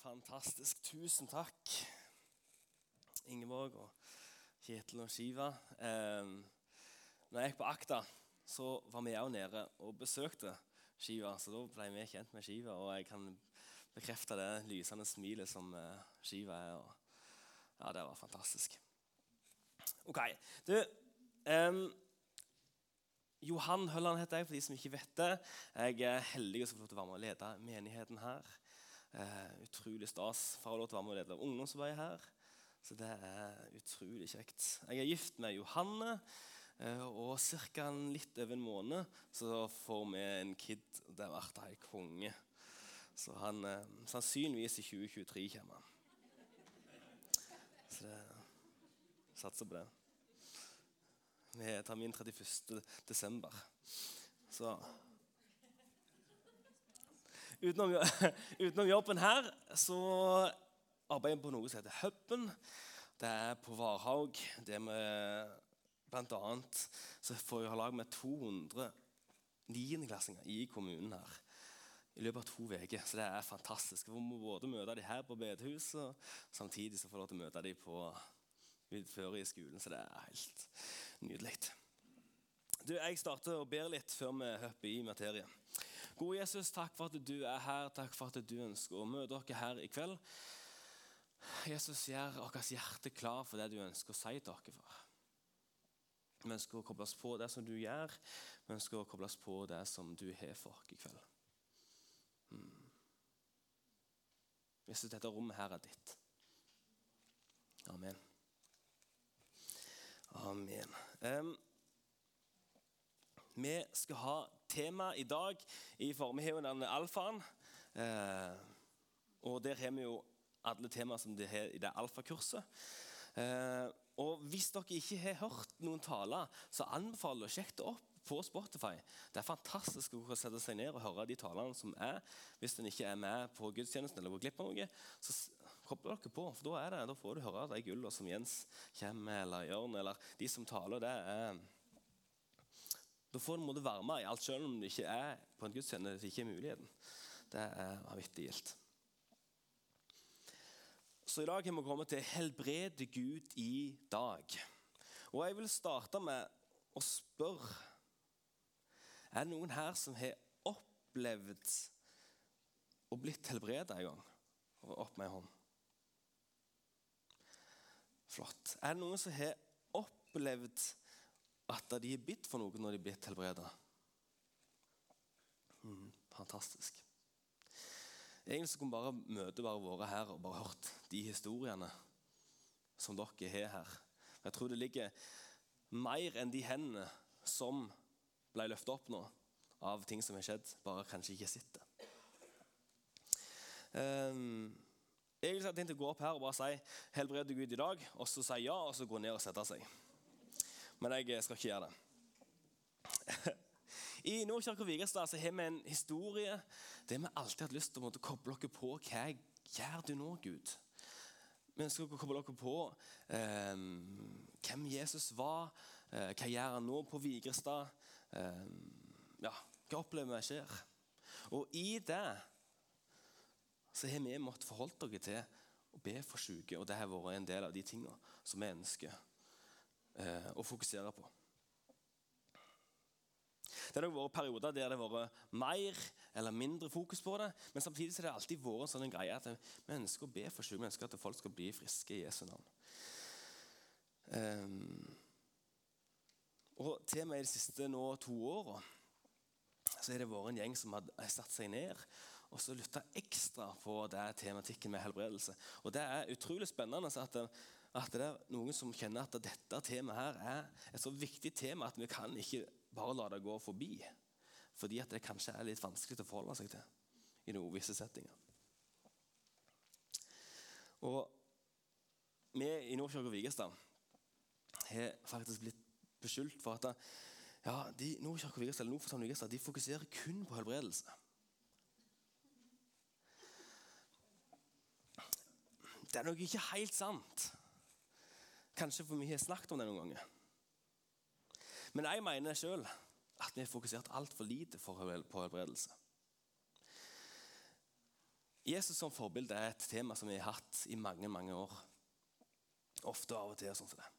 Fantastisk. Tusen takk, Ingeborg og Kjetil og Shiva. Eh, når jeg gikk på Akta, så var vi òg nede og besøkte Shiva. Så da ble vi kjent med Shiva, og jeg kan bekrefte det lysende smilet som eh, Shiva er. Og, ja, det var fantastisk. OK. Du eh, Johan Hølland heter jeg, for de som ikke vet det. Jeg er heldig å få lov til å være med og lede menigheten her. Eh, utrolig stas. Får lov til å være med og lede ungdomsarbeidet her. Så det er utrolig kjekt. Jeg er gift med Johanne, eh, og ca. litt over en måned så får vi en kid. Det har vært helt konge. Så han eh, sannsynligvis i 2023 kommer. Så det satser på det. Vi tar min 31. desember. Så utenom, utenom, jobben her så arbeider jeg på noe som heter Huben. Det er på Varhaug. Det med blant annet så får jeg ha lag med 200 niendeklassinger i kommunen her i løpet av to uker. Så det er fantastisk. Vi må både møte dem her på bedehuset, og samtidig så får jeg lov til å møte dem på utfører i skolen. Så det er helt nydelig. Du, Jeg starter og ber litt før vi hopper i materie. Gode Jesus, takk for at du er her. Takk for at du ønsker å møte dere her i kveld. Jesus, gjør vårt hjerte klar for det du ønsker å si til dere. for. Vi ønsker å koble oss på det som du gjør. Vi ønsker å koble oss på det som du har for oss i kveld. Hmm. Jesus, dette rommet her er ditt. Amen. Amen. Um, vi skal ha tema i dag i formiddagen denne alfaen. Eh, og der har vi jo alle temaer som de har i det alfakurset. Eh, og hvis dere ikke har hørt noen taler, så anbefaler jeg å sjekke det opp på Spotify. Det er fantastisk å sette seg ned og høre de talene som er. Hvis en ikke er med på gudstjenesten eller går glipp av noe, så kobler dere på. For da, det, da får du høre de gullene som Jens kommer med, eller Jørn, eller de som taler. det er da får du være med i alt, selv om det ikke er på en gudstjeneste. ikke er muligheten. Det er vanvittig gildt. Så i dag har vi kommet til 'helbrede Gud i dag'. Og Jeg vil starte med å spørre Er det noen her som har opplevd å blitt helbreda en gang? Opp med en hånd. Flott. Er det noen som har opplevd at de er bitt for noe når de er blitt helbreda. Mm, fantastisk. Egentlig kunne bare møtet bare vært her og bare hørt de historiene som dere har her. Jeg tror det ligger mer enn de hendene som ble løftet opp nå av ting som har skjedd, bare kanskje ikke sitter. Um, egentlig hadde jeg tenkt å gå opp her og bare si 'Helbreder Gud i dag', og så si ja, og så gå ned og sette seg men jeg skal ikke gjøre det. I Nordkirka Vigrestad har vi en historie der vi alltid hatt lyst til å koble dere på hva gjør du nå, Gud? Vi ønsker å koble dere på eh, hvem Jesus var, eh, hva gjør han nå på Vigrestad? Eh, ja, hva opplever vi skjer? Og i det så har vi måttet forholde dere til å be for syke, og det har vært en del av de tingene som vi ønsker eh, å fokusere på. Det har vært perioder der det har vært mer eller mindre fokus på det. Men samtidig har det alltid vært en sånn greie at vi ønsker å be for syke. Vi ønsker at folk skal bli friske i Jesu navn. Um, og til og med de siste nå, to åra så har det vært en gjeng som har satt seg ned og så lytta ekstra på det tematikken med helbredelse. Og Det er utrolig spennende at at det er noen som kjenner at dette temaet her er et så viktig tema at vi kan ikke bare la det gå forbi. Fordi at det kanskje er litt vanskelig å forholde seg til i noen visse settinger. Og vi i Nordkirke og Vigestad har faktisk blitt beskyldt for at ja, de Nordkirke og Vigestad, eller Vigestad, de fokuserer kun på helbredelse. Det er nok ikke helt sant. Kanskje for vi har snakket om det noen ganger. Men jeg mener sjøl at vi har fokusert altfor lite på helbredelse. Jesus som forbilde er et tema som vi har hatt i mange mange år. Ofte av og til. sånn som det.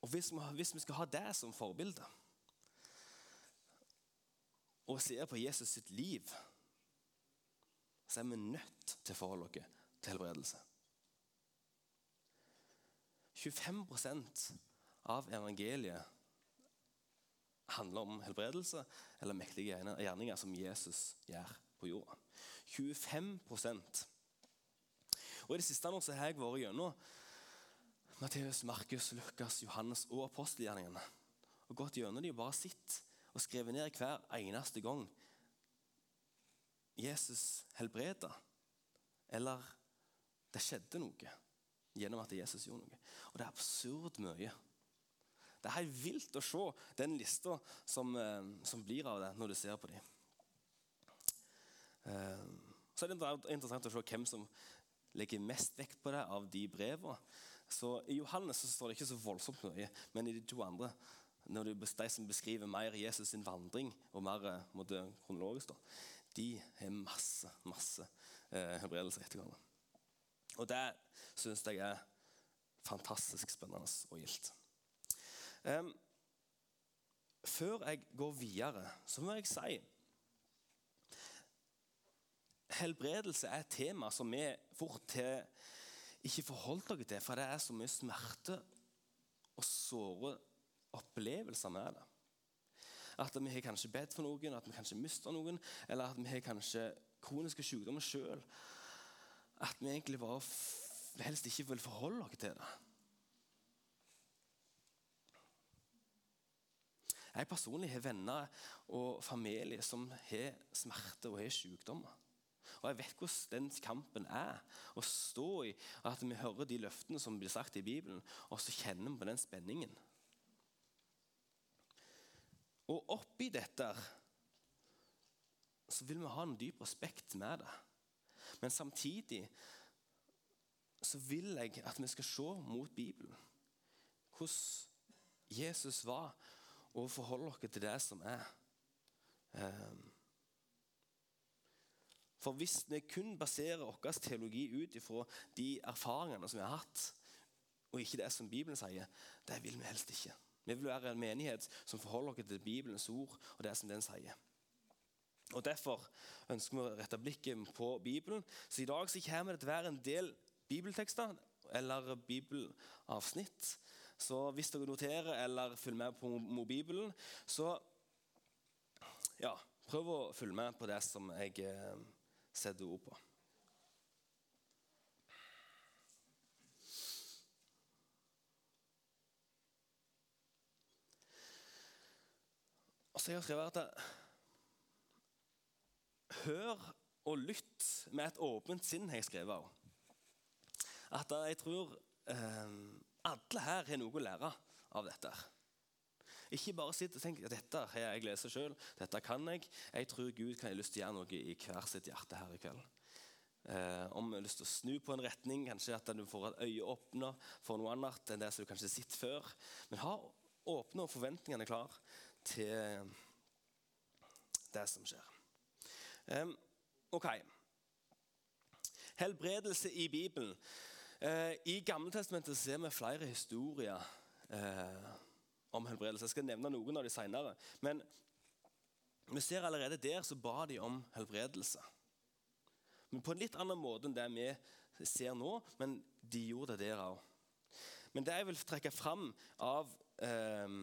Og hvis vi, hvis vi skal ha det som forbilde, og ser på Jesus sitt liv, så er vi nødt til å forholde oss til helbredelse. 25% av evangeliet handler om helbredelse eller mektige gjerninger som Jesus gjør på jorda. 25 Og I det siste nå så har jeg vært gjennom Matteus, Markus, Lukas, Johannes og apostelgjerningene. Og gått gjennom de og bare sett og skrevet ned hver eneste gang Jesus helbreda, eller det skjedde noe gjennom at Jesus gjorde noe. Og det er absurd mye. Det er helt vilt å se den lista som, eh, som blir av det, når du ser på dem. Eh, så er det interessant å se hvem som legger mest vekt på det av de brevene. Så I Johannes så står det ikke så voldsomt mye, men i de to andre når det de som beskriver mer Jesus sin vandring, og mer eh, måtte, kronologisk, da, de har masse masse eh, helbredelser etter hverandre. Og det syns jeg er fantastisk spennende og gildt. Um, før jeg går videre, så må jeg si Helbredelse er et tema som vi fort til ikke forholdt dere til, for det er så mye smerte og såre opplevelser med det. At vi har kanskje bedt for noen, at vi kanskje mister noen, eller at vi har kanskje kroniske sykdommer sjøl. At vi egentlig bare helst ikke vil forholde oss til det. Jeg personlig har venner og familie som har smerte og har sykdommer. Og Jeg vet hvordan den kampen er å stå i. At vi hører de løftene som blir sagt i Bibelen, og så kjenner vi på den spenningen. Og oppi dette så vil vi ha en dyp respekt med det. Men samtidig så vil jeg at vi skal se mot Bibelen. Hvordan Jesus var, og forholde oss til det som er. Ehm. For hvis vi kun baserer vår teologi ut ifra de erfaringene som vi har hatt, og ikke det som Bibelen sier, det vil vi helst ikke. Vi vil være en menighet som forholder oss til Bibelens ord og det som den sier. Og Derfor ønsker vi å rette blikket på Bibelen. Så I dag så kommer det til å være en del bibeltekster eller bibelavsnitt. Så hvis dere noterer eller følger med på mobilen, så ja, prøv å følge med på det som jeg eh, setter ord på. Og så har jeg skrevet at Hør og lytt med et åpent sinn, har jeg skrevet òg. At jeg tror eh, alle her har noe å lære av dette. Ikke bare sitt og tenk at dette har jeg lest sjøl, dette kan jeg. Jeg tror Gud kan ha lyst til å gjøre noe i hver sitt hjerte her i kveld. Eh, om du har lyst til å snu på en retning, kanskje at du får et øye åpna for noe annet enn det som du kanskje sitter før. Men ha åpne og forventningene klar til det som skjer. Ok. Helbredelse i Bibelen. Uh, I Gammeltestamentet ser vi flere historier uh, om helbredelse. Jeg skal nevne noen av de senere. Men vi ser allerede der så ba de om helbredelse. Men På en litt annen måte enn det vi ser nå, men de gjorde det der òg. Men det jeg vil trekke fram av eh,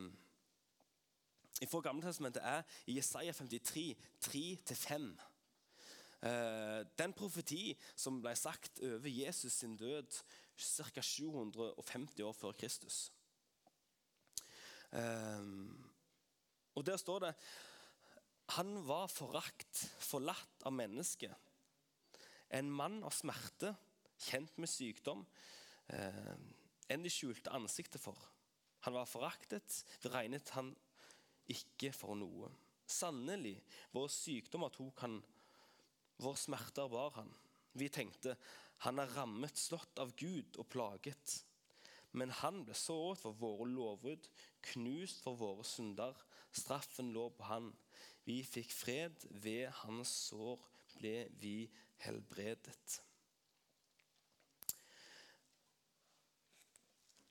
fra Gammeltestamentet er i Jesaja 53, 3-5. Eh, den profeti som ble sagt over Jesus sin død ca. 750 år før Kristus. Eh, og Der står det han var forakt, forlatt av mennesket. En mann av smerte, kjent med sykdom, eh, enn de skjulte ansiktet for. Han var foraktet, vi regnet han ikke for noe. Sannelig, våre sykdommer tok han, våre smerter bar han. Vi tenkte han er rammet, slått av Gud og plaget. Men han ble såret for våre lovbrudd, knust for våre synder. Straffen lå på han. Vi fikk fred ved hans sår. ble vi helbredet.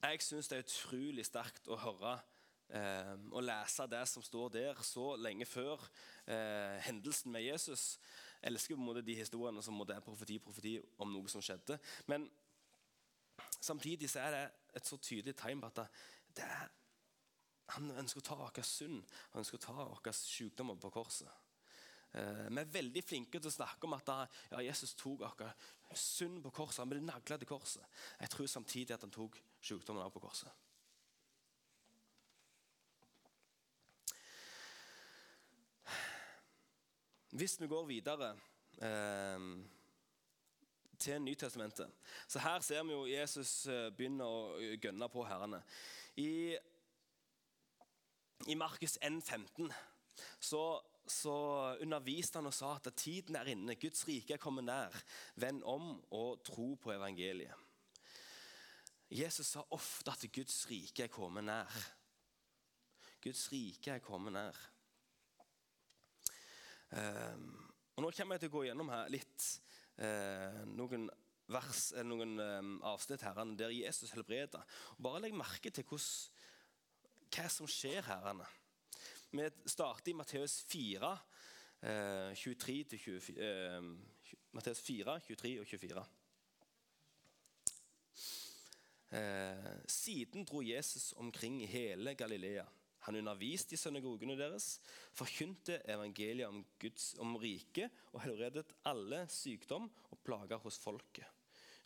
Jeg syns det er utrolig sterkt å høre eh, og lese det som står der så lenge før eh, hendelsen med Jesus. Jeg elsker på en måte de historiene som er profeti, profeti om noe som skjedde. Men samtidig så er det et så tydelig tegn på at det, er, han ønsker å ta vår synd han ønsker å ta våre sykdommer på korset. Eh, vi er veldig flinke til å snakke om at ja, Jesus tok vår synd på korset. Han ble nagla til korset. Jeg tror samtidig at han tok sykdommen av på korset. Hvis vi går videre eh, til Nytestamentet så Her ser vi jo Jesus eh, begynne å gønne på herrene. I, i Markus 1,15 så, så underviste han og sa at tiden er inne, Guds rike er kommet nær. Vend om og tro på evangeliet. Jesus sa ofte at Guds rike er kommet nær. Guds rike er kommet nær. Um, og Nå kommer jeg til å gå gjennom her litt uh, noen vers, eller noen um, avsnitt her, der Jesus helbreder. Bare legg merke til hos, hva som skjer her. Vi starter i Matteus 4, uh, 23 24, uh, Matteus 4, 23 og 24. Eh, siden dro Jesus omkring i hele Galilea. Han underviste i synagogene deres, forkynte evangeliet om, Guds, om riket og helbredet alle sykdom og plager hos folket.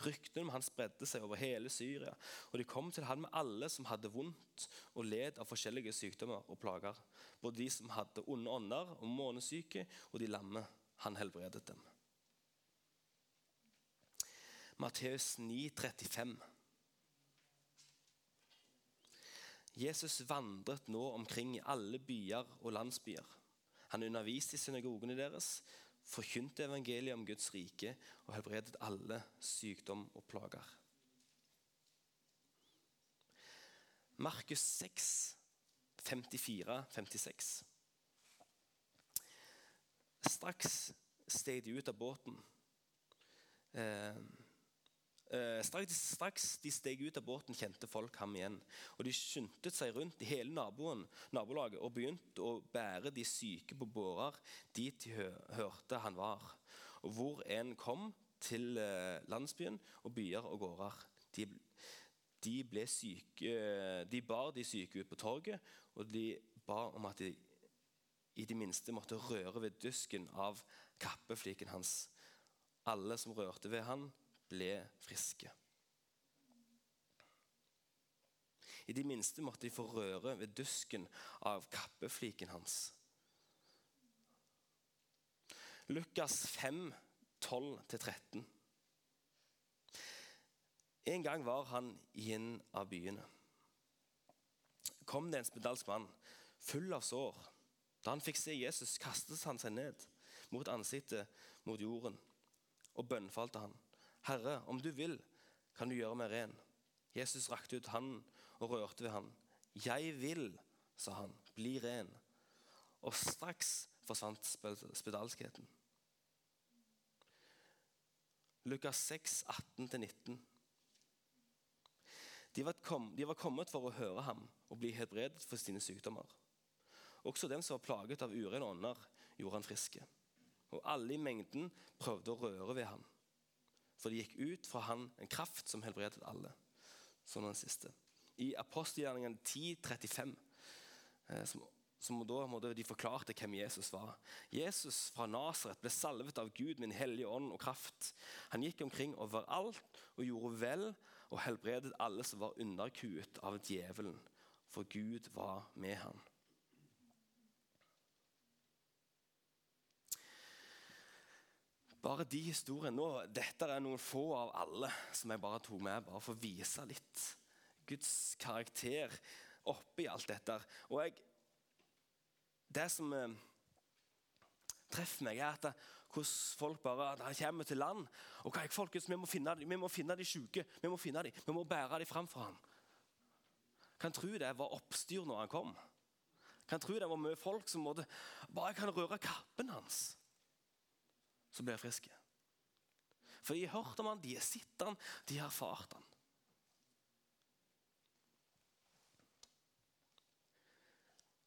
Ryktene om han spredde seg over hele Syria, og de kom til han med alle som hadde vondt og led av forskjellige sykdommer og plager. Både de som hadde onde ånder og månesyke, og de lamme. Han helbredet dem. Matteus 9, 35. Jesus vandret nå omkring i alle byer og landsbyer. Han underviste i synagogene deres, forkynte evangeliet om Guds rike og helbredet alle sykdom og plager. Markus 6, 54-56. Straks steg de ut av båten. Eh, straks, straks, de steg ut av båten, kjente folk ham igjen. Og De skyndte seg rundt i hele naboen, nabolaget og begynte å bære de syke på bårer dit de hørte han var. Og Hvor en kom til eh, landsbyen og byer og gårder. De, de, ble syke, de bar de syke ut på torget, og de ba om at de i det minste måtte røre ved dusken av kappefliken hans. Alle som rørte ved han, ble friske. I det minste måtte de få røre ved dusken av kappefliken hans. Lukas 5, 12-13. En gang var han i en av byene. Kom det en spedalsk mann, full av sår. Da han fikk se Jesus, kastet han seg ned mot ansiktet mot jorden og bønnfalte han. Herre, om du vil, kan du gjøre meg ren. Jesus rakte ut hånden og rørte ved ham. Jeg vil, sa han, bli ren. Og straks forsvant spedalskheten. Lukas 6, 18-19. De var, de var kommet for å høre ham og bli helbredet for sine sykdommer. Også dem som var plaget av urene ånder, gjorde han friske. Og alle i mengden prøvde å røre ved ham for det gikk ut fra han en kraft som helbredet alle. Sånn den siste. I apostelgjerningen 10.35 eh, som, som da måtte de forklarte hvem Jesus var. Jesus fra Nasaret ble salvet av Gud med en hellig ånd og kraft. Han gikk omkring overalt og gjorde vel og helbredet alle som var underkuet av djevelen, for Gud var med ham. Bare de historiene nå, Dette er noen få av alle som jeg bare tok med bare for å vise litt Guds karakter oppi alt dette. Og jeg, Det som eh, treffer meg, er at hvordan folk bare de kommer til land. Ok, folkens, Vi må finne, vi må finne de syke. Vi må finne de, vi må bære dem fram for ham. Kan tro det var oppstyr når han kom. Kan tro det var mye folk som måtte, bare kan røre kappen hans. Så blir friske. For de har hørt om han, de har sett han, de har erfart han.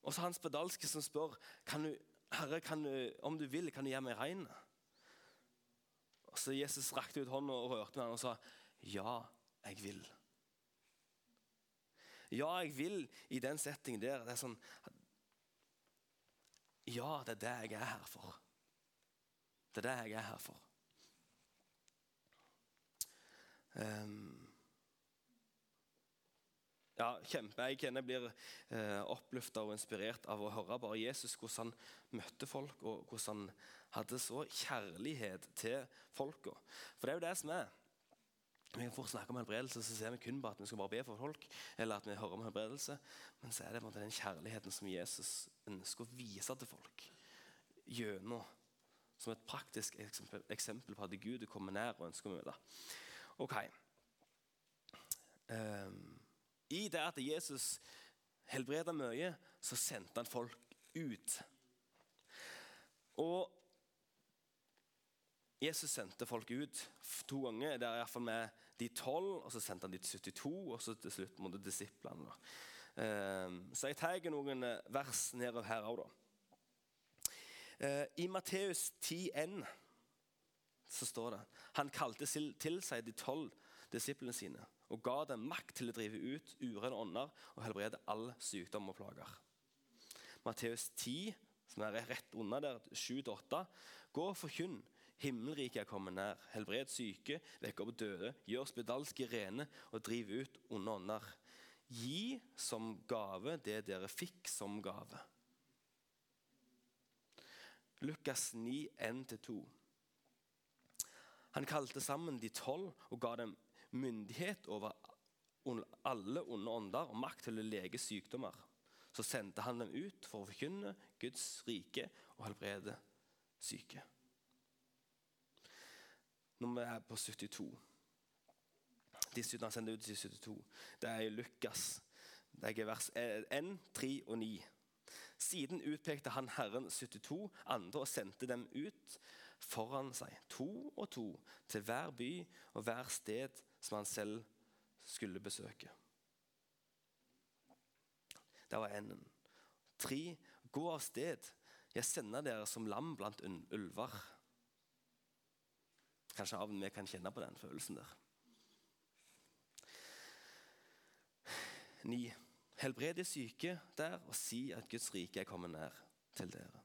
Og så han spedalske som spør kan du, Herre, kan du, om du vil, kan du gjøre meg rein. Og så Jesus rakte ut hånda og rørte med han og sa, 'Ja, jeg vil'. Ja, jeg vil i den settingen der. Det er sånn Ja, det er det jeg er her for. Det er det jeg er her for. Um, ja, kjempe. Jeg kjenner blir eh, oppløfta og inspirert av å høre bare Jesus, hvordan han møtte folk, og hvordan han hadde så kjærlighet til folka. For det er jo det som er. Vi kan fort snakke om helbredelse, så ser vi kun på at vi skal bare be for folk. eller at vi hører om helbredelse, Men så er det den kjærligheten som Jesus ønsker å vise til folk. Gjennom som et praktisk eksempel, på at Gud kommer nær og ønsker å møte. Ok. Um, I det at Jesus helbreda mye, så sendte han folk ut. Og Jesus sendte folk ut to ganger. Det er iallfall med de tolv, og så sendte han de til 72, og så til slutt måtte disiplene. Ehm, så jeg tar noen eh, vers nedover her òg, da. Eh, I Matteus 10,1 så står det Han kalte til seg de tolv disiplene sine og ga dem makt til å drive ut urene ånder og helbrede all sykdom og plager. Matteus 10, som er rett under der, 7-8. Gå og forkynn Himmelriket er kommet nær. Helbred syke, vekk opp døde, gjør spedalske rene og driv ut onde ånder. Gi som gave det dere fikk som gave. Lukas 9, 1-2. Han kalte sammen de tolv og ga dem myndighet over alle onde ånder og makt til å lege sykdommer. Så sendte han dem ut for å forkynne Guds rike og helbrede syke vi er på 72. De han sendte ut til 72. Det er i Lukas. Det er vers 1, 3 og 9. Siden utpekte han Herren 72 andre og sendte dem ut foran seg, to og to, til hver by og hver sted som han selv skulle besøke. Det var enden. Tre, gå av sted. Jeg sender dere som lam blant ulver. Kanskje av og vi kan kjenne på den følelsen der. 9. Helbred de syke der og si at Guds rike er kommet nær til dere.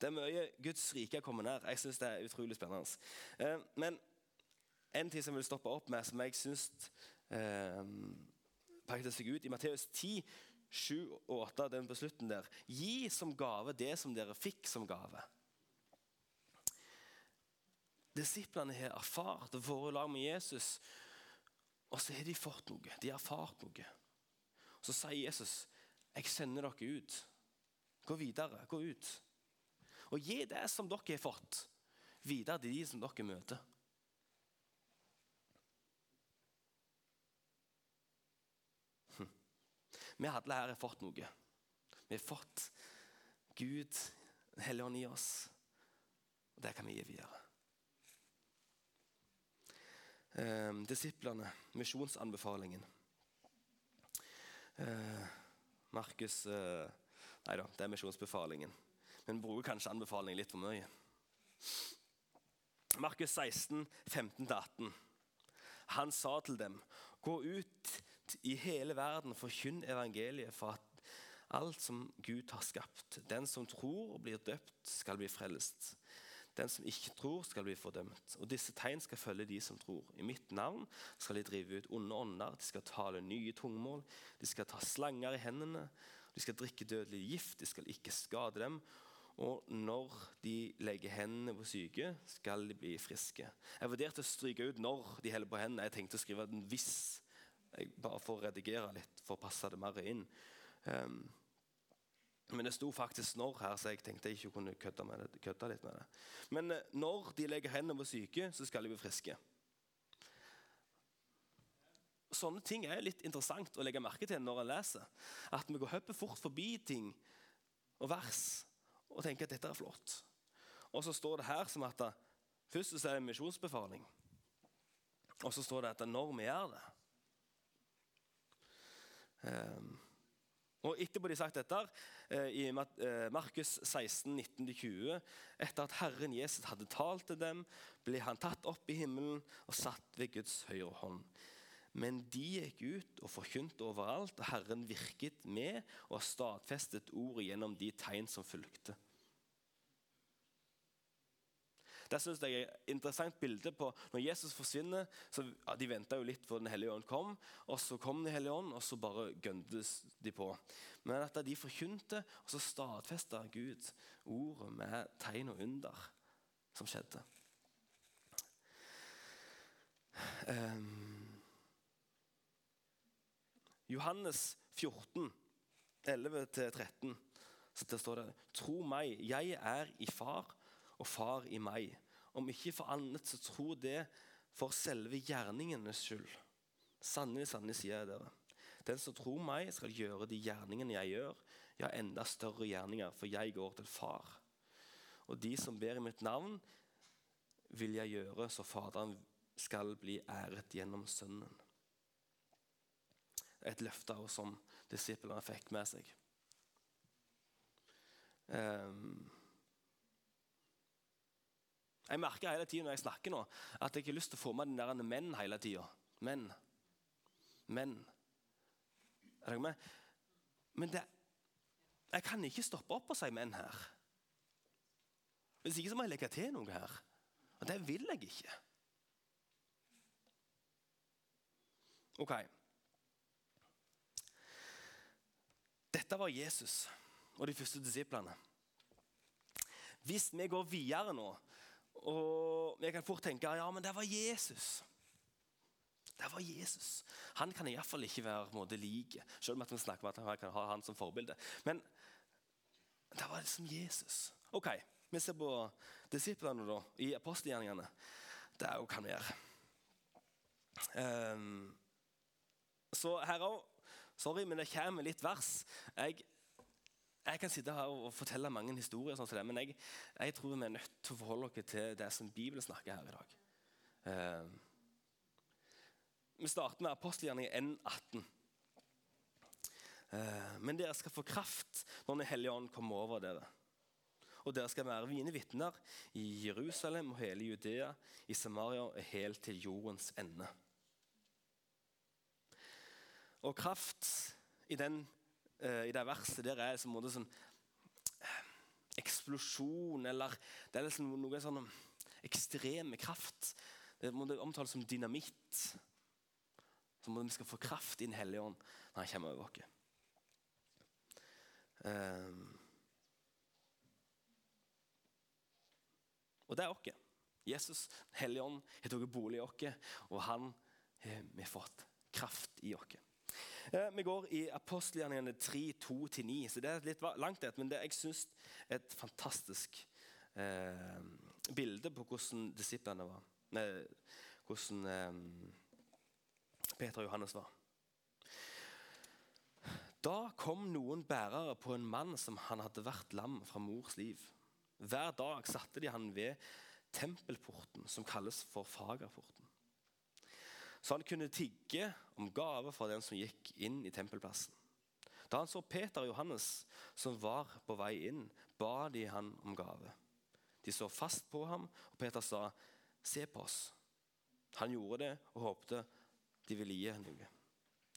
Det er mye Guds rike er kommet nær. Jeg syns det er utrolig spennende. Eh, men en ting som jeg vil stoppe opp med, som jeg syns eh, pakket seg ut i Matteus 10, 7 og 8, den på slutten der. Gi som gave det som dere fikk som gave. Disiplene har erfart og vært lag med Jesus, og så har de fått noe. De har erfart noe. Så sier Jesus, 'Jeg sender dere ut. Gå videre. Gå ut.' Og gi det som dere har fått, videre til de som dere møter. Hm. Vi alle her har fått noe. Vi har fått Gud, Den hellige ånd i oss. Og det kan vi gi videre. Eh, disiplene, misjonsanbefalingen. Eh, Markus eh, Nei da, det er misjonsbefalingen. Men bruker kanskje anbefalingen litt for mye. Markus 16, 15-18. Han sa til dem, gå ut i hele verden forkynn evangeliet for at alt som Gud har skapt. Den som tror og blir døpt, skal bli frelst. Den som ikke tror, skal bli fordømt. Og disse tegn skal følge de som tror. I mitt navn skal de drive ut onde ånder, de skal tale nye tungmål, de skal ta slanger i hendene, de skal drikke dødelig gift, de skal ikke skade dem. Og når de legger hendene på syke, skal de bli friske. Jeg vurderte å stryke ut når de holder på hendene. Jeg tenkte å skrive den hvis, Jeg bare for å redigere litt, for å passe det mer inn. Um, men det sto faktisk 'når' her, så jeg tenkte jeg ikke kunne kødde, det, kødde litt med det. Men eh, når de legger hendene på syke, så skal de bli friske. Sånne ting er litt interessant å legge merke til når en leser. At vi går hopper fort forbi ting og vers og tenker at dette er flott. Og så står det her som at det, først så er det en misjonsbefaling. Og så står det at når vi gjør det um, Og etterpå de sagt dette, eh, i eh, Markus 16, 19-20 Etter at Herren Jesus hadde talt til dem, ble han tatt opp i himmelen og satt ved Guds høyre hånd. Men de gikk ut og forkynte overalt, og Herren virket med og stadfestet ordet gjennom de tegn som fulgte. Det synes jeg er et interessant bilde på når Jesus forsvinner. så ja, De venta litt før Den hellige ånd kom, og så kom Den hellige ånd, og så bare gøndes de på. Men at de forkynte, og så stadfesta Gud ordet med tegn og under som skjedde. Um, Johannes 14, 11-13, så der står det Tro meg, jeg er i far, og far i meg. Om ikke for annet, så tro det for selve gjerningenes skyld. Sannelig, sannelig, sier jeg dere. Den som tror meg, skal gjøre de gjerningene jeg gjør, ja, enda større gjerninger, for jeg går til Far. Og de som ber i mitt navn, vil jeg gjøre, så Faderen skal bli æret gjennom Sønnen. Et løfte som disiplene fikk med seg. Um, jeg merker hele tiden når jeg snakker nå, at jeg ikke har lyst til å få med den der menn hele tida. Menn. Menn. Er dere med? Men det, jeg kan ikke stoppe opp og si menn her. Hvis ikke så må jeg legge til noe her. Og det vil jeg ikke. Ok. Dette var Jesus og de første disiplene. Hvis vi går videre nå og jeg kan fort tenke ja, men det var Jesus. Det var Jesus. Han kan iallfall ikke være måte, like, selv om at vi snakker om at han kan ha han som forbilde. Men det var liksom Jesus. Ok, Vi ser på disiplene da, i apostelgjerningene. Det er jo kan være. Um, så her òg Sorry, men det kommer litt vers. Jeg jeg kan sitte her og fortelle mange historier, sånn som det, men jeg, jeg, tror vi er nødt til å forholde oss til det som Bibelen snakker her i dag. Uh, vi starter med apostelgjerningen N18. Uh, men dere skal få kraft når Den hellige ånd kommer over dere. Og dere skal være mine vitner i Jerusalem og hele Judea, i Samaria og helt til jordens ende. Og kraft i den uh, i det verset der er en sånn uh, eksplosjon, eller det er liksom noe sånn ekstreme kraft. Det må det omtales som dynamitt. Så må vi skal få kraft i Den hellige ånd når han kommer over oss. Um, og det er oss. Jesus, hellige ånd, har tatt bolig i oss, og han har fått kraft i oss. Eh, vi går i apostelgjerningene 3, 2-9. så Det er litt langt, men det, jeg syns er et fantastisk eh, bilde på hvordan disiplene var. Nei, hvordan eh, Peter og Johannes var. Da kom noen bærere på en mann som han hadde vært lam fra mors liv. Hver dag satte de han ved tempelporten, som kalles for Fagerporten så han kunne tigge om gave fra den som gikk inn i tempelplassen. Da han så Peter og Johannes som var på vei inn, ba de han om gave. De så fast på ham, og Peter sa, 'Se på oss.' Han gjorde det og håpte de ville gi ham noe.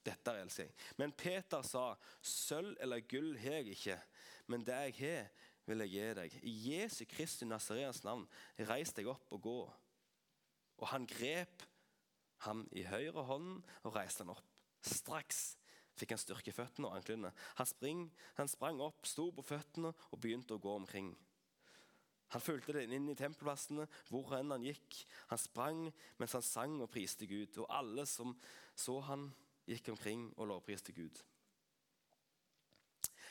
Dette er jeg. Men Peter sa, 'Sølv eller gull har jeg ikke, men det jeg har, vil jeg gi deg.' I Jesu Kristi Nasareas navn, reis deg opp og gå. Og han grep ham i høyre hånd og reiste han opp. Straks fikk han styrke i føttene og anklene. Han, spring, han sprang opp, sto på føttene og begynte å gå omkring. Han fulgte den inn i tempelplassene hvor enn han gikk. Han sprang mens han sang og priste Gud, og alle som så han, gikk omkring og lovpriste Gud.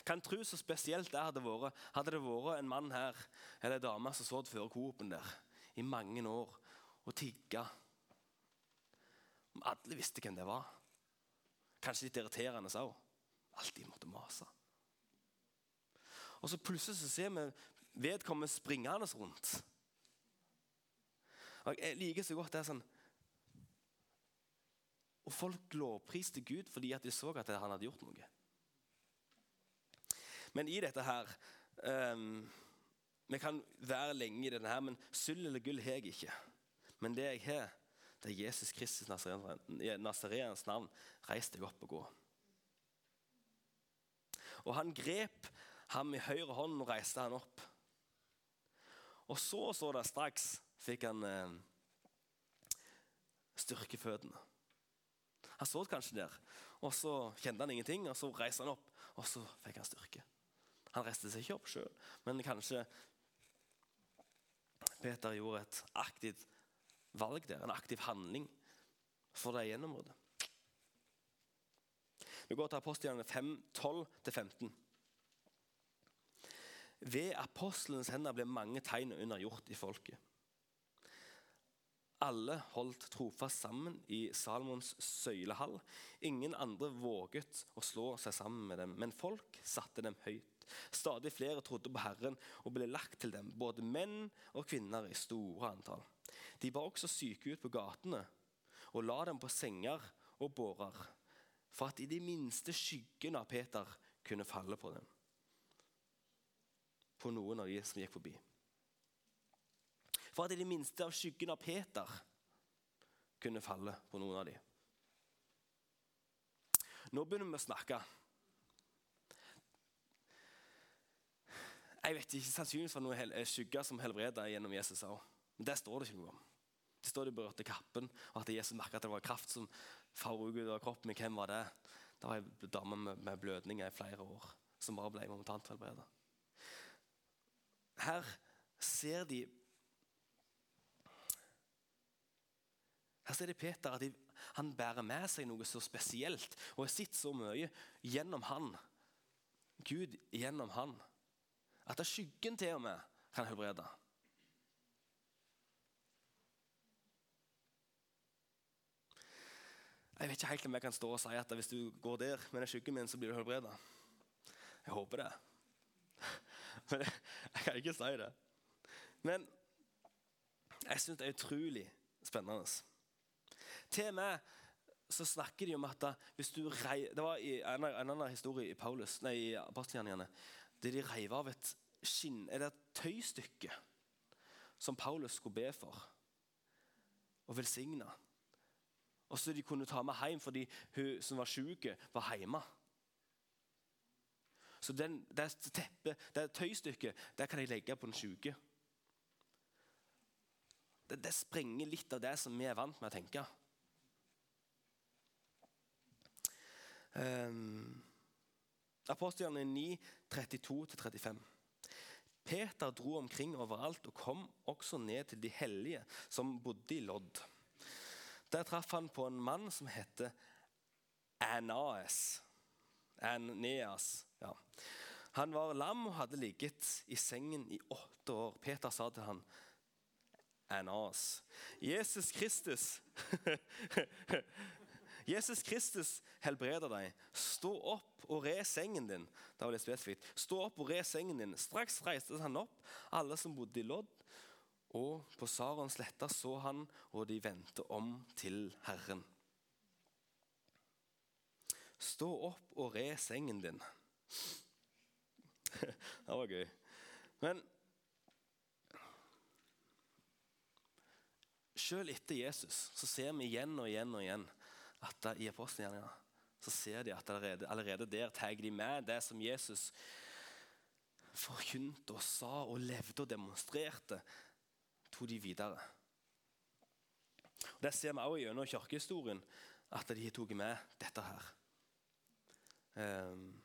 Kan tro så spesielt det hadde vært hadde det vært en mann her eller en dame som satt før Coop-en der i mange år og tigga alle visste hvem det var. Kanskje litt irriterende òg. Alltid måtte mase. Og så Plutselig så ser vi vedkommende springende rundt. Og Jeg liker så godt det er sånn Og folk lovpriste Gud fordi at de så at han hadde gjort noe. Men i dette her um, Vi kan være lenge i denne her, men sølv eller gull har jeg ikke. Men det jeg har, det er Jesus Kristus Nazareens navn. Reis deg opp og gå. Og han grep ham i høyre hånd og reiste han opp. Og så så det straks fikk han eh, styrke føttene. Han så kanskje der, og så kjente han ingenting. og Så reiste han opp, og så fikk han styrke. Han reiste seg ikke opp sjøl, men kanskje Peter gjorde et aktivt valg der, en aktiv handling for det gjennområdet. Vi går til apostlene 5, 12-15. Ved apostelens hender ble mange tegn undergjort i folket. Alle holdt trofast sammen i Salomons søylehall. Ingen andre våget å slå seg sammen med dem, men folk satte dem høyt. Stadig flere trodde på Herren og ble lagt til dem, både menn og kvinner i store antall. De bar også syke ut på gatene og la dem på senger og bårer, for at i de minste skyggene av Peter kunne falle på dem. På noen av de som gikk forbi. For at i det minste av skyggen av Peter kunne falle på noen av de. Nå begynner vi å snakke. Jeg vet ikke, Sannsynligvis var det noen skygger som helbreda gjennom Jesus òg. Men det står det ikke noe om. Det står de berørte kappen, og at Jesus merka at det var kraft som farer ut av kroppen. Men hvem var det? Det var ei dame med, blødninger i flere år som bare ble momentant helbreda. Her ser de Her ser de Peter at de, han bærer med seg noe så spesielt og har sett så mye gjennom han. Gud gjennom han. At det skyggen til og med kan helbrede. Jeg vet ikke helt om jeg kan stå og si at hvis du går der med den skyggen min, så blir du helbreda. Jeg håper det. Men jeg, kan ikke si det. Men jeg syns det er utrolig spennende. Til og med så snakker de om at hvis du rei, Det var i en, en annen historie i Paulus, nei, i apostelgjerningene. Der de reiv av et skinn, eller et tøystykke som Paulus skulle be for og velsigne. Og så de kunne ta meg hjem fordi hun som var syk, var hjemme. Så den, det teppet, det tøystykket, det kan de legge på den syke. Det, det sprenger litt av det som vi er vant med å tenke. Um, Apostlene 9, 32-35. Peter dro omkring overalt og kom også ned til de hellige som bodde i Lodd. Der traff han på en mann som heter Anaes. Aneas. Ja. Han var lam og hadde ligget i sengen i åtte år. Peter sa til han, Anas. Jesus Kristus Jesus Kristus helbreder deg. Stå opp og re sengen din. Det var litt spesifikt. Stå opp og re sengen din. Straks reiste han opp, alle som bodde i Lodd. Og på Sarons sletta så han, og de vendte om til Herren. Stå opp og re sengen din. det var gøy. Men selv etter Jesus så ser vi igjen og igjen og igjen at i apostelgjerningene så ser de at allerede, allerede der tar de med det som Jesus forkynte og sa og levde og demonstrerte, tok de videre. Og Det ser vi også gjennom kirkehistorien, at de tok med dette her. Um,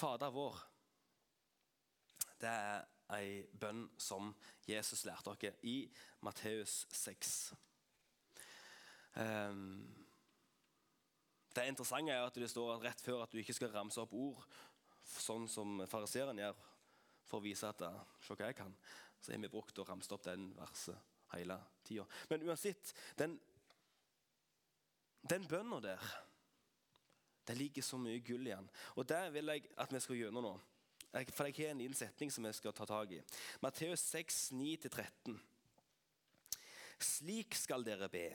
Fader vår, det er ei bønn som Jesus lærte dere i Matteus 6. Um, det interessante er at det står rett før at du ikke skal ramse opp ord sånn som fariseeren gjør. for å vise at uh, se hva jeg kan, så har vi brukt og ramset opp den verset hele tida. Men uansett, den, den bønna der Det ligger så mye gull i den. Og det vil jeg at vi skal gjennom nå. For jeg har en liten setning som jeg skal ta tak i. Matteus 6, 9-13. Slik skal dere be.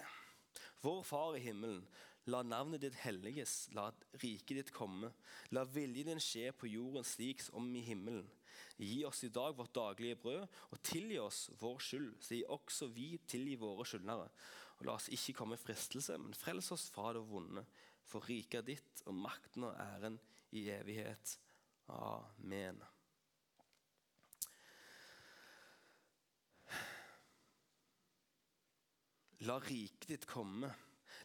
Vår Far i himmelen. La navnet ditt helliges, la riket ditt komme. La viljen din skje på jorden slik som i himmelen. Gi oss i dag vårt daglige brød, og tilgi oss vår skyld, gi også vi tilgi våre skyldnere. Og la oss ikke komme i fristelse, men frels oss fra det vonde. For riket ditt, og makten og æren i evighet. Amen. La riket ditt komme.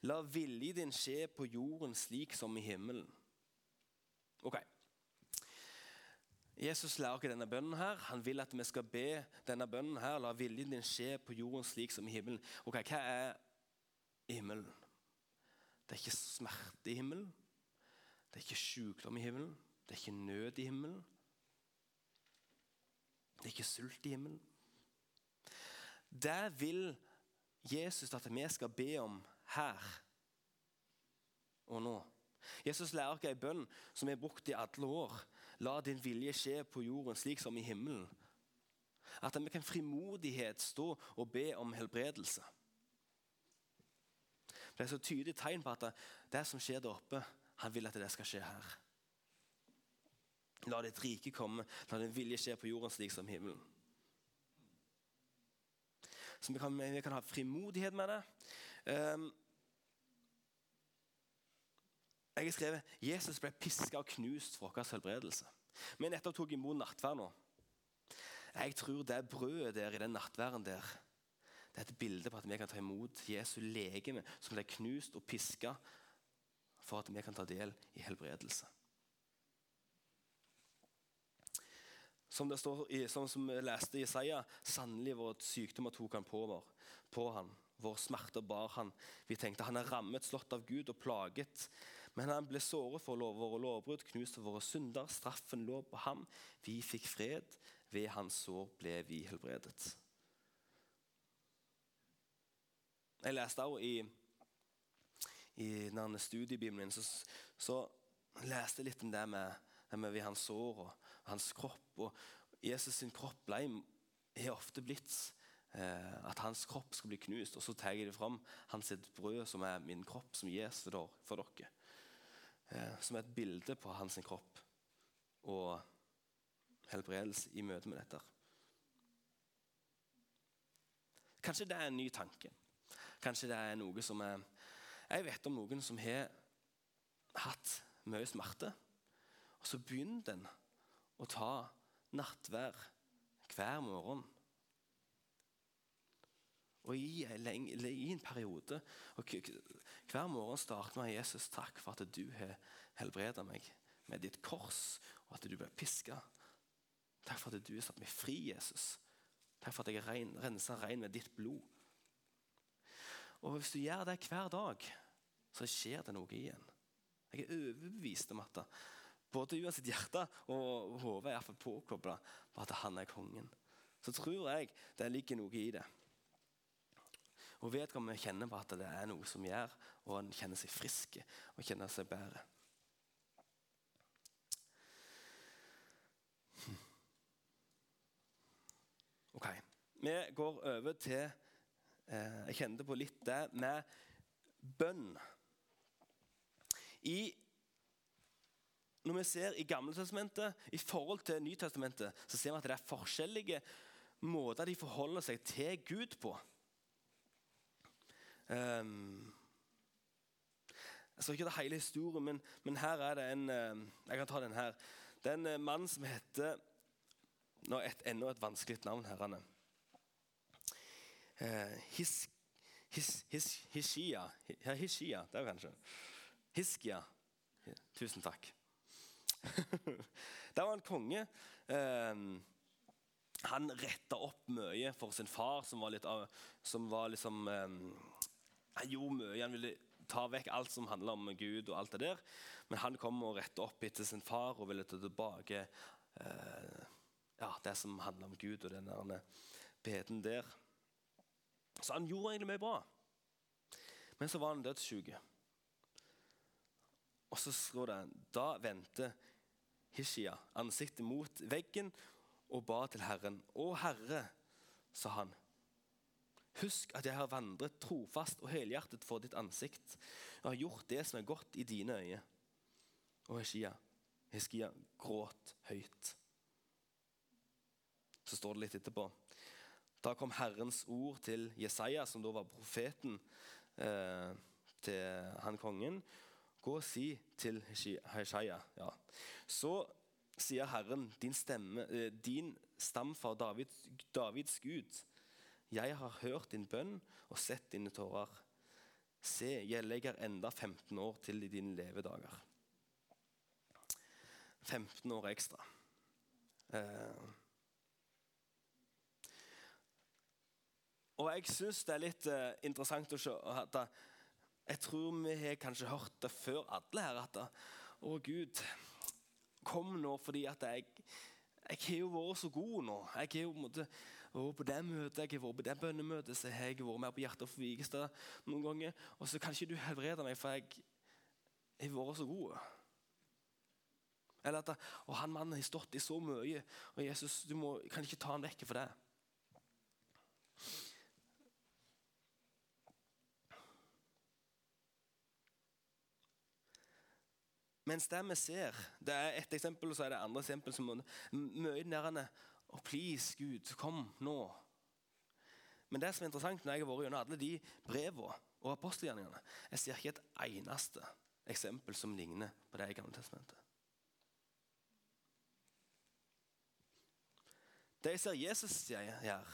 La viljen din skje på jorden slik som i himmelen. Ok. Jesus lærer ikke denne bønnen. her. Han vil at vi skal be denne bønnen. her. La viljen din skje på jorden slik som i himmelen. Ok, Hva er himmelen? Det er ikke smerte i himmelen. Det er ikke sykdom i himmelen. Det er ikke nød i himmelen. Det er ikke sult i himmelen. Det vil Jesus at vi skal be om her og nå. Jesus lærer oss en bønn som er brukt i alle år. La din vilje skje på jorden slik som i himmelen. At vi kan frimodighet stå og be om helbredelse. Det er så tydelig tegn på at det som skjer der oppe, han vil at det skal skje her. La ditt rike komme, la din vilje skje på jorden slik som himmelen. Så vi kan, vi kan ha frimodighet med det. Um, jeg har skrevet Jesus ble piska og knust for vår helbredelse. Vi nettopp tok imot nattverd nå. Jeg tror det brødet der i den nattverden der, det er et bilde på at vi kan ta imot Jesu legeme som ble knust og piska for at vi kan ta del i helbredelse. Som det står i, som, som vi leste i Isaiah, sannelig vår sykdommer tok han på, vår, på han. Vår smerte bar han. Vi tenkte han er rammet, slått av Gud og plaget. Men han ble såret for våre lovbrudd, knust for våre synder. Straffen lå på ham. Vi fikk fred. Ved hans sår ble vi helbredet. Jeg leste også i, i denne studiebibelen så, så leste jeg litt om det med, det med ved hans sår og hans kropp. Og Jesus sin kropp ble, er ofte blitt eh, at hans kropp skal bli knust. Og så tar jeg det fram hans brød, som er min kropp, som gis for dere. Eh, som er et bilde på hans kropp og helbredelse i møte med dette. Kanskje det er en ny tanke. Kanskje det er noe som er Jeg vet om noen som har hatt mye smerte, og så begynner den å ta nattvær hver morgen. Og i, i en periode og Hver morgen starter med Jesus takk for at du har helbredet meg med ditt kors, og at du ble piska. Takk for at du har satt meg fri, Jesus. Takk for at jeg er rensa rein med ditt blod. Og Hvis du gjør det hver dag, så skjer det noe igjen. Jeg er overbevist om at både Johan sitt hjerte og hodet er påkobla på at han er kongen. Så tror jeg det ligger noe i det. Og vedkommende kjenner på at det er noe som gjør, og han kjenner seg frisk og kjenner seg bedre. Ok, Vi går over til eh, Jeg kjente på litt det med bønn. I når vi ser i Gamletestamentet i forhold til Nytestamentet, så ser vi at det er forskjellige måter de forholder seg til Gud på. Um, jeg skal ikke ta hele historien, men, men, her er det en uh, Jeg kan ta den her. Det er en uh, mann som heter nå et, Enda et vanskelig navn, herrene. Uh, his, his, his, Hishia. Hishia, det er kanskje Hiskia. Tusen takk. det var en konge. Eh, han retta opp mye for sin far, som var litt som var liksom eh, Han gjorde mye. Han ville ta vekk alt som handla om Gud og alt det der. Men han kom og retta opp etter sin far og ville ta tilbake eh, ja, det som handler om Gud og den der beden der. Så han gjorde egentlig mye bra. Men så var han dødssyk. Og så står det Da vendte Hishia ansiktet mot veggen og ba til Herren. Å Herre, sa han. Husk at jeg har vandret trofast og helhjertet for ditt ansikt. Jeg har gjort det som er godt i dine øyne. Og Hishia, Hiskia gråt høyt. Så står det litt etterpå. Da kom Herrens ord til Jesaja, som da var profeten eh, til han kongen. Gå og si til Heshaya ja. Så sier Herren, din, stemme, eh, din stamfar Davids, Davids Gud, jeg har hørt din bønn og sett dine tårer. Se, jeg legger enda 15 år til i dine levedager. 15 år ekstra. Eh. Og jeg syns det er litt eh, interessant å se at jeg tror vi har kanskje hørt det før, alle her, at Å, Gud, kom nå, fordi at jeg, jeg har jo vært så god nå. Jeg har jo vært på det møtet, jeg har vært på det bønnemøtet, så jeg vært med på Hjertet for Vigestad noen ganger. Og så kan ikke du helbrede meg, for jeg har vært så god. Eller at og han mannen har stått i så mye, og Jesus, du må, kan ikke ta han vekk for det. Mens det vi ser Det er ett eksempel, og så er det andre eksempel. som Mye nærmere oh, please, Gud, kom nå. Men det som er interessant når jeg har vært gjennom alle de brevene og apostelgjerningene Jeg ser ikke et eneste eksempel som ligner på det i Gamle testamentet. Det jeg ser Jesus gjør,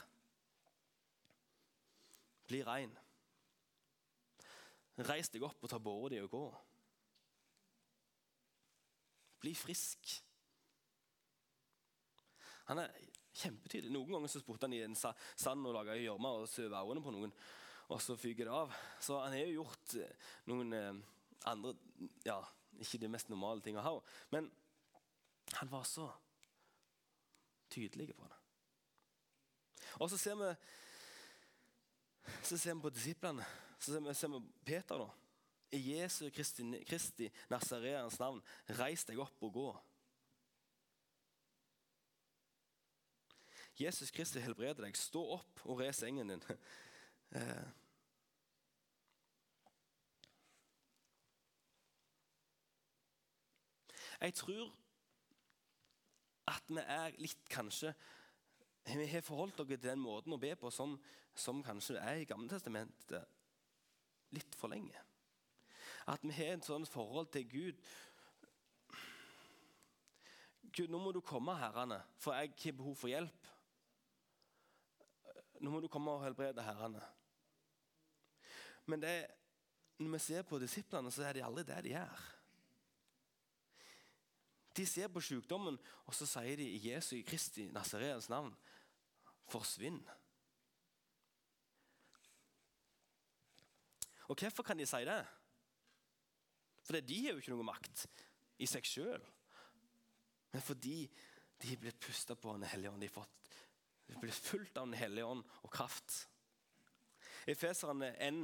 bli rein. Reis deg opp og ta båret di og gå. Bli frisk. Han er kjempetydelig. Noen ganger så spurte han i en sand og laga gjørme og søv øynene på noen, og så fyker det av. Så han har jo gjort eh, noen eh, andre ja, Ikke de mest normale tingene her. men han var så tydelig på det. Og så ser vi så ser vi på disiplene. Så ser vi, ser vi Peter. da. I Jesu Kristi, Kristi Nazareans navn, reis deg opp og gå. Jesus Kristi helbreder deg. Stå opp og res sengen din. Eh. Jeg tror at vi er litt kanskje Vi har forholdt oss til den måten å be på som, som kanskje er i Gammeltestamentet litt for lenge. At vi har et sånt forhold til Gud. Gud, nå må du komme, herrene, for jeg har behov for hjelp. Nå må du komme og helbrede herrene. Men det, når vi ser på disiplene, så er det aldri det de gjør. De ser på sykdommen, og så sier de i Jesu Kristi Nasareens navn forsvinn. Og hvorfor kan de si det? For de har jo ikke noe makt i seg sjøl. Men fordi de er blitt pusta på av Den hellige ånd. De, er blitt fulgt av Den hellige ånd og kraft. I Feserne 1,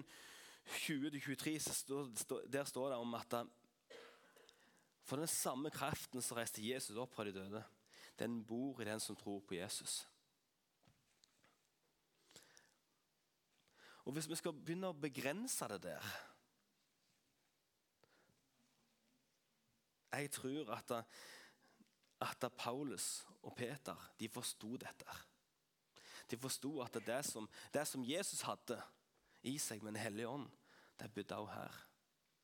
20-23 der står det om at for den samme kraften som reiste Jesus opp fra de døde, den bor i den som tror på Jesus. Og Hvis vi skal begynne å begrense det der Jeg tror at, at Paulus og Peter de forsto dette. De forsto at det som, det som, Jesus hadde i seg med Den hellige ånd, det bodde også her.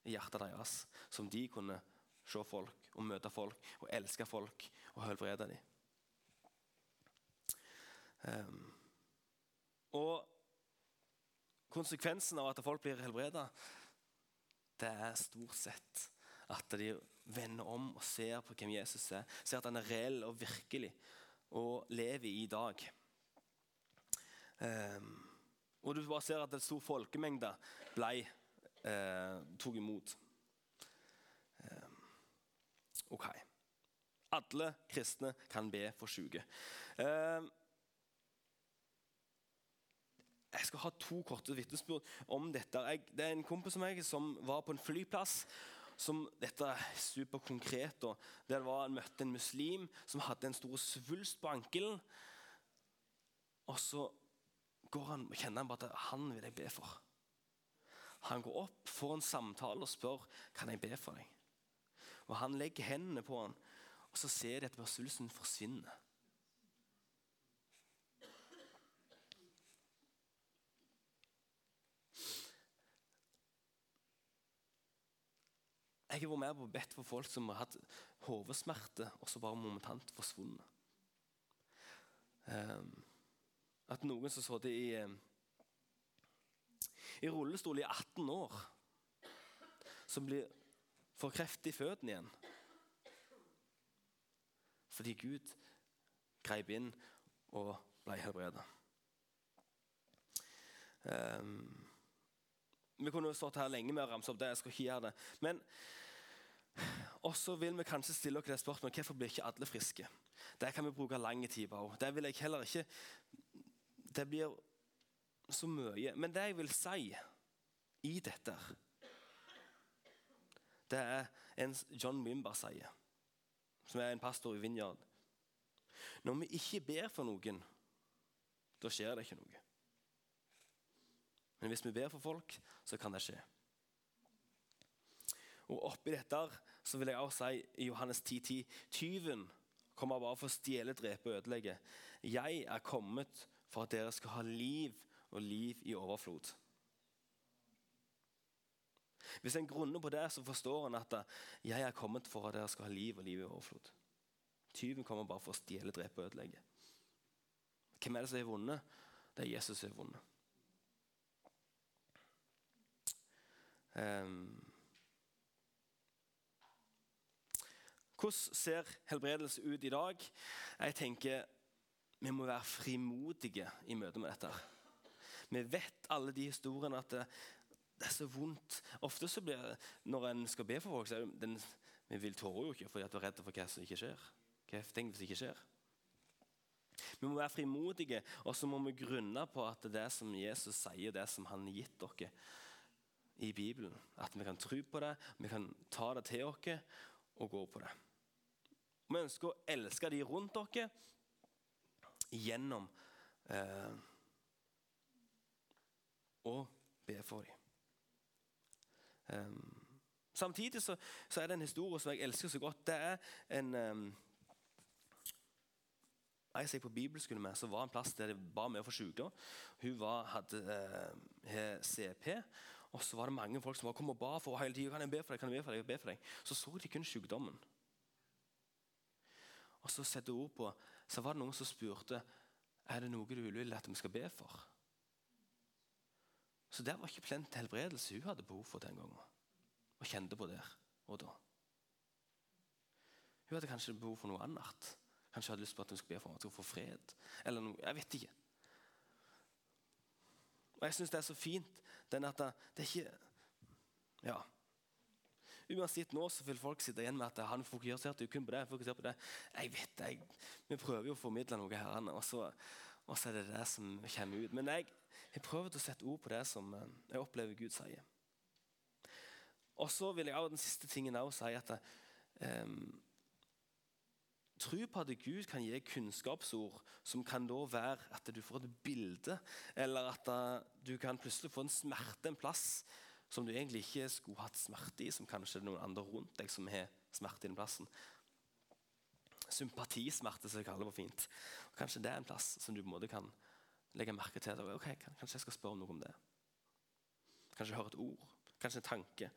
I hjertet deres. Som de kunne se folk og møte folk og elske folk og helbrede dem. Um, og konsekvensen av at folk blir helbreda, det er stort sett at de vender om og ser på hvem Jesus er. Ser at han er reell og virkelig og lever i dag. Um, og du bare ser at en stor folkemengde ble, uh, tok imot. Um, ok. Alle kristne kan be for syke. Um, jeg skal ha to korte vitnesbyrd om dette. Jeg, det er en kompis av meg som var på en flyplass. Som, dette er superkonkret. og Der var han møtte en muslim som hadde en stor svulst på ankelen. Og så han, kjenner han bare at han vil jeg be for. Han går opp, får en samtale og spør kan jeg be for deg. Og Han legger hendene på han, og så ser de at svulsten forsvinner. Jeg har vært med på bedt for folk som har hatt hodesmerter, og så bare momentant forsvunnet. Um, at noen som satt i, i rullestol i 18 år, som blir, får kreft i føttene igjen fordi Gud grep inn og ble helbredet. Um, vi kunne stått her lenge med å ramse opp det. jeg skal ikke gjøre det. Men også vil vi kanskje stille oss det spørsmålet hvorfor blir ikke alle friske. Det kan vi bruke lang tid på. Det vil jeg heller ikke Det blir så mye. Men det jeg vil si i dette, det er en John Wimber sier, som er en pastor i Vinjard. Når vi ikke ber for noen, da skjer det ikke noe. Men hvis vi ber for folk, så kan det skje. Og oppi dette så vil jeg også si i Johannes 10,10 10, Tyven kommer bare for å stjele, drepe og ødelegge. Jeg er kommet for at dere skal ha liv og liv i overflod. Hvis en grunner på det, så forstår en at jeg er kommet for at dere skal ha liv og liv i overflod. Tyven kommer bare for å stjele, drepe og ødelegge. Hvem er det som har vunnet? Det er Jesus som har vunnet. Hvordan ser helbredelse ut i dag? Jeg tenker Vi må være frimodige i møte med dette. Vi vet alle de historiene at det, det er så vondt. Ofte så blir Når en skal be for folk, så er det, vi vil tårer jo ikke fordi at vi er redde for hva som ikke skjer. Hva tenk hvis det ikke skjer? Vi må være frimodige, og så må vi grunne på at det som Jesus sier, det som han har gitt dere i Bibelen, at vi kan tro på det, vi kan ta det til oss og gå på det. Vi ønsker å elske de rundt dere gjennom eh, å be for dem. Um, samtidig så, så, er det en historie som jeg elsker så godt. Det er en um, jeg gikk på bibelskole med, så var en plass der de ba meg for sykdom. Hun var, hadde eh, CP, og så var det mange folk som var, kom og ba for hele tida. Kan jeg be for deg? Kan jeg be for deg? Be for deg? Så så de kun sykdommen. Og så sette ord på, så var det noen som spurte er det noe du vil at vi skal be for. Så det var ikke plent helbredelse hun hadde behov for den gangen. Og kjente på der og da. Hun hadde kanskje behov for noe annet. Kanskje hadde lyst på at hun skulle be for at hun skulle få fred. Eller noe, jeg vet ikke. Og Jeg syns det er så fint den at det er ikke Ja, Uansett nå så vil folk sitte igjen med at han fokuserte kun på det. fokuserte på det. Jeg vet jeg, Vi prøver jo å formidle noe her, og så, og så er det det som kommer ut. Men jeg, jeg prøver å sette ord på det som eh, jeg opplever Gud sier. Og så vil jeg også den siste tingen også si at um, Tro på at Gud kan gi kunnskapsord som kan da være at du får et bilde, eller at du kan plutselig få en smerte en plass som du egentlig ikke skulle hatt smerte i, som kanskje det er noen andre rundt deg som har smerte i den plassen. Sympatismerte, som jeg kaller det på fint. Kanskje det er en plass som du på en måte kan legge merke til. Ok, Kanskje jeg skal spørre noe om det. Kanskje høre et ord. Kanskje en tanke.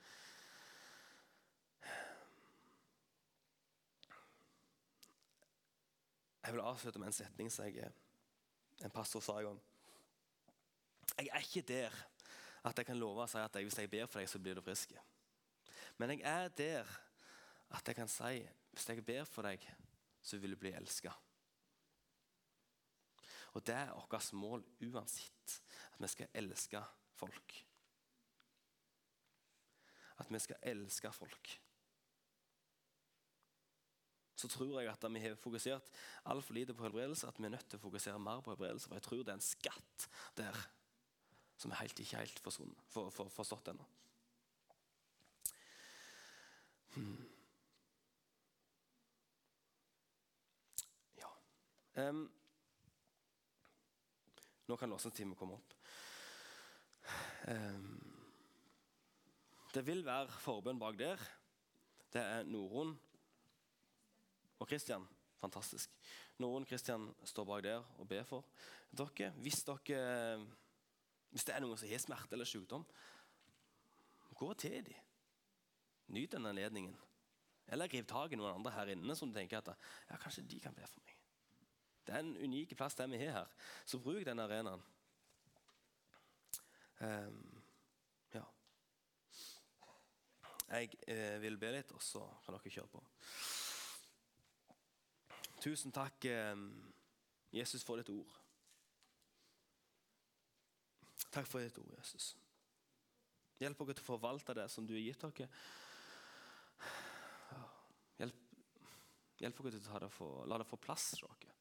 Jeg vil avslutte med en setning som jeg, en pastor sa en gang. Jeg er ikke der at jeg kan love å si at hvis jeg ber for deg, så blir du frisk. Men jeg er der at jeg kan si hvis jeg ber for deg, så vil du bli elska. Og det er vårt mål uansett. At vi skal elske folk. At vi skal elske folk. Så tror jeg at vi har fokusert altfor lite på helbredelse. At vi er nødt til å fokusere mer på helbredelse. For jeg tror det er en skatt der som er helt, ikke helt forstått for, for, forstått ennå. Hmm. Ja. Um, nå kan låsingstimen komme opp. Um, det vil være forbønn bak der. Det er Norun og Kristian. Fantastisk. Noen Kristian står bak der og ber for dere. Hvis, dere, hvis det er noen som har smerte eller sykdom, gå til dem. Nyt denne anledningen. Eller grip tak i noen andre her inne som tenker at ja, kanskje de kan be for meg. Det er en unik plass der vi har her, så bruk denne arenaen. Um, ja. Jeg eh, vil be litt, og så kan dere kjøre på. Tusen takk, eh, Jesus, for ditt ord. Takk for ditt ord, Jesus. Hjelp dere til å forvalte det som du har gitt dere. Hjelp, hjelp dere til å la det få plass hos dere.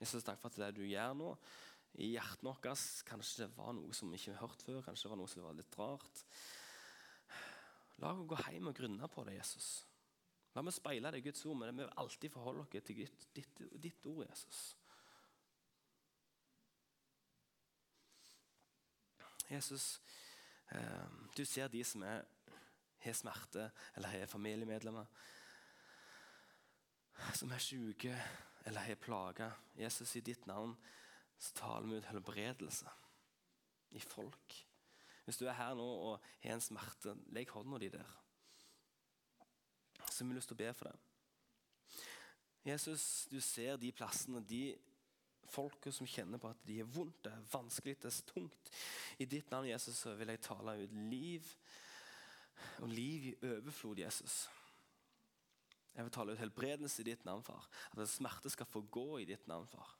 Jesus, takk for at det du gjør nå i hjertet vårt, kanskje det var noe som vi ikke har hørt før, kanskje det var noe som var litt rart. La oss gå hjem og grunne på det, Jesus. La meg speile det i Guds ord, men vi vil alltid forholde oss til ditt, ditt, ditt ord, Jesus. Jesus, eh, du ser de som er, har smerte eller har familiemedlemmer som er syke eller har plager. Jesus, i ditt navn så taler vi ut helbredelse i folk. Hvis du er her nå og har en smerte, legg hånda di der. Så har vi lyst til å be for det. Jesus, du ser de plassene, de folka som kjenner på at de er vondt, det er vanskelig, det er tungt. I ditt navn, Jesus, så vil jeg tale ut liv, og liv i overflod, Jesus. Jeg vil tale ut helbredelse i ditt navn, far. At smerte skal få gå i ditt navn, far.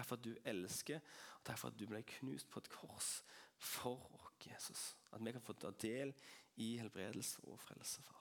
Takk for at du elsker, og takk for at du ble knust på et kors for oss, Jesus. At vi kan få ta del i helbredelse og frelse, far.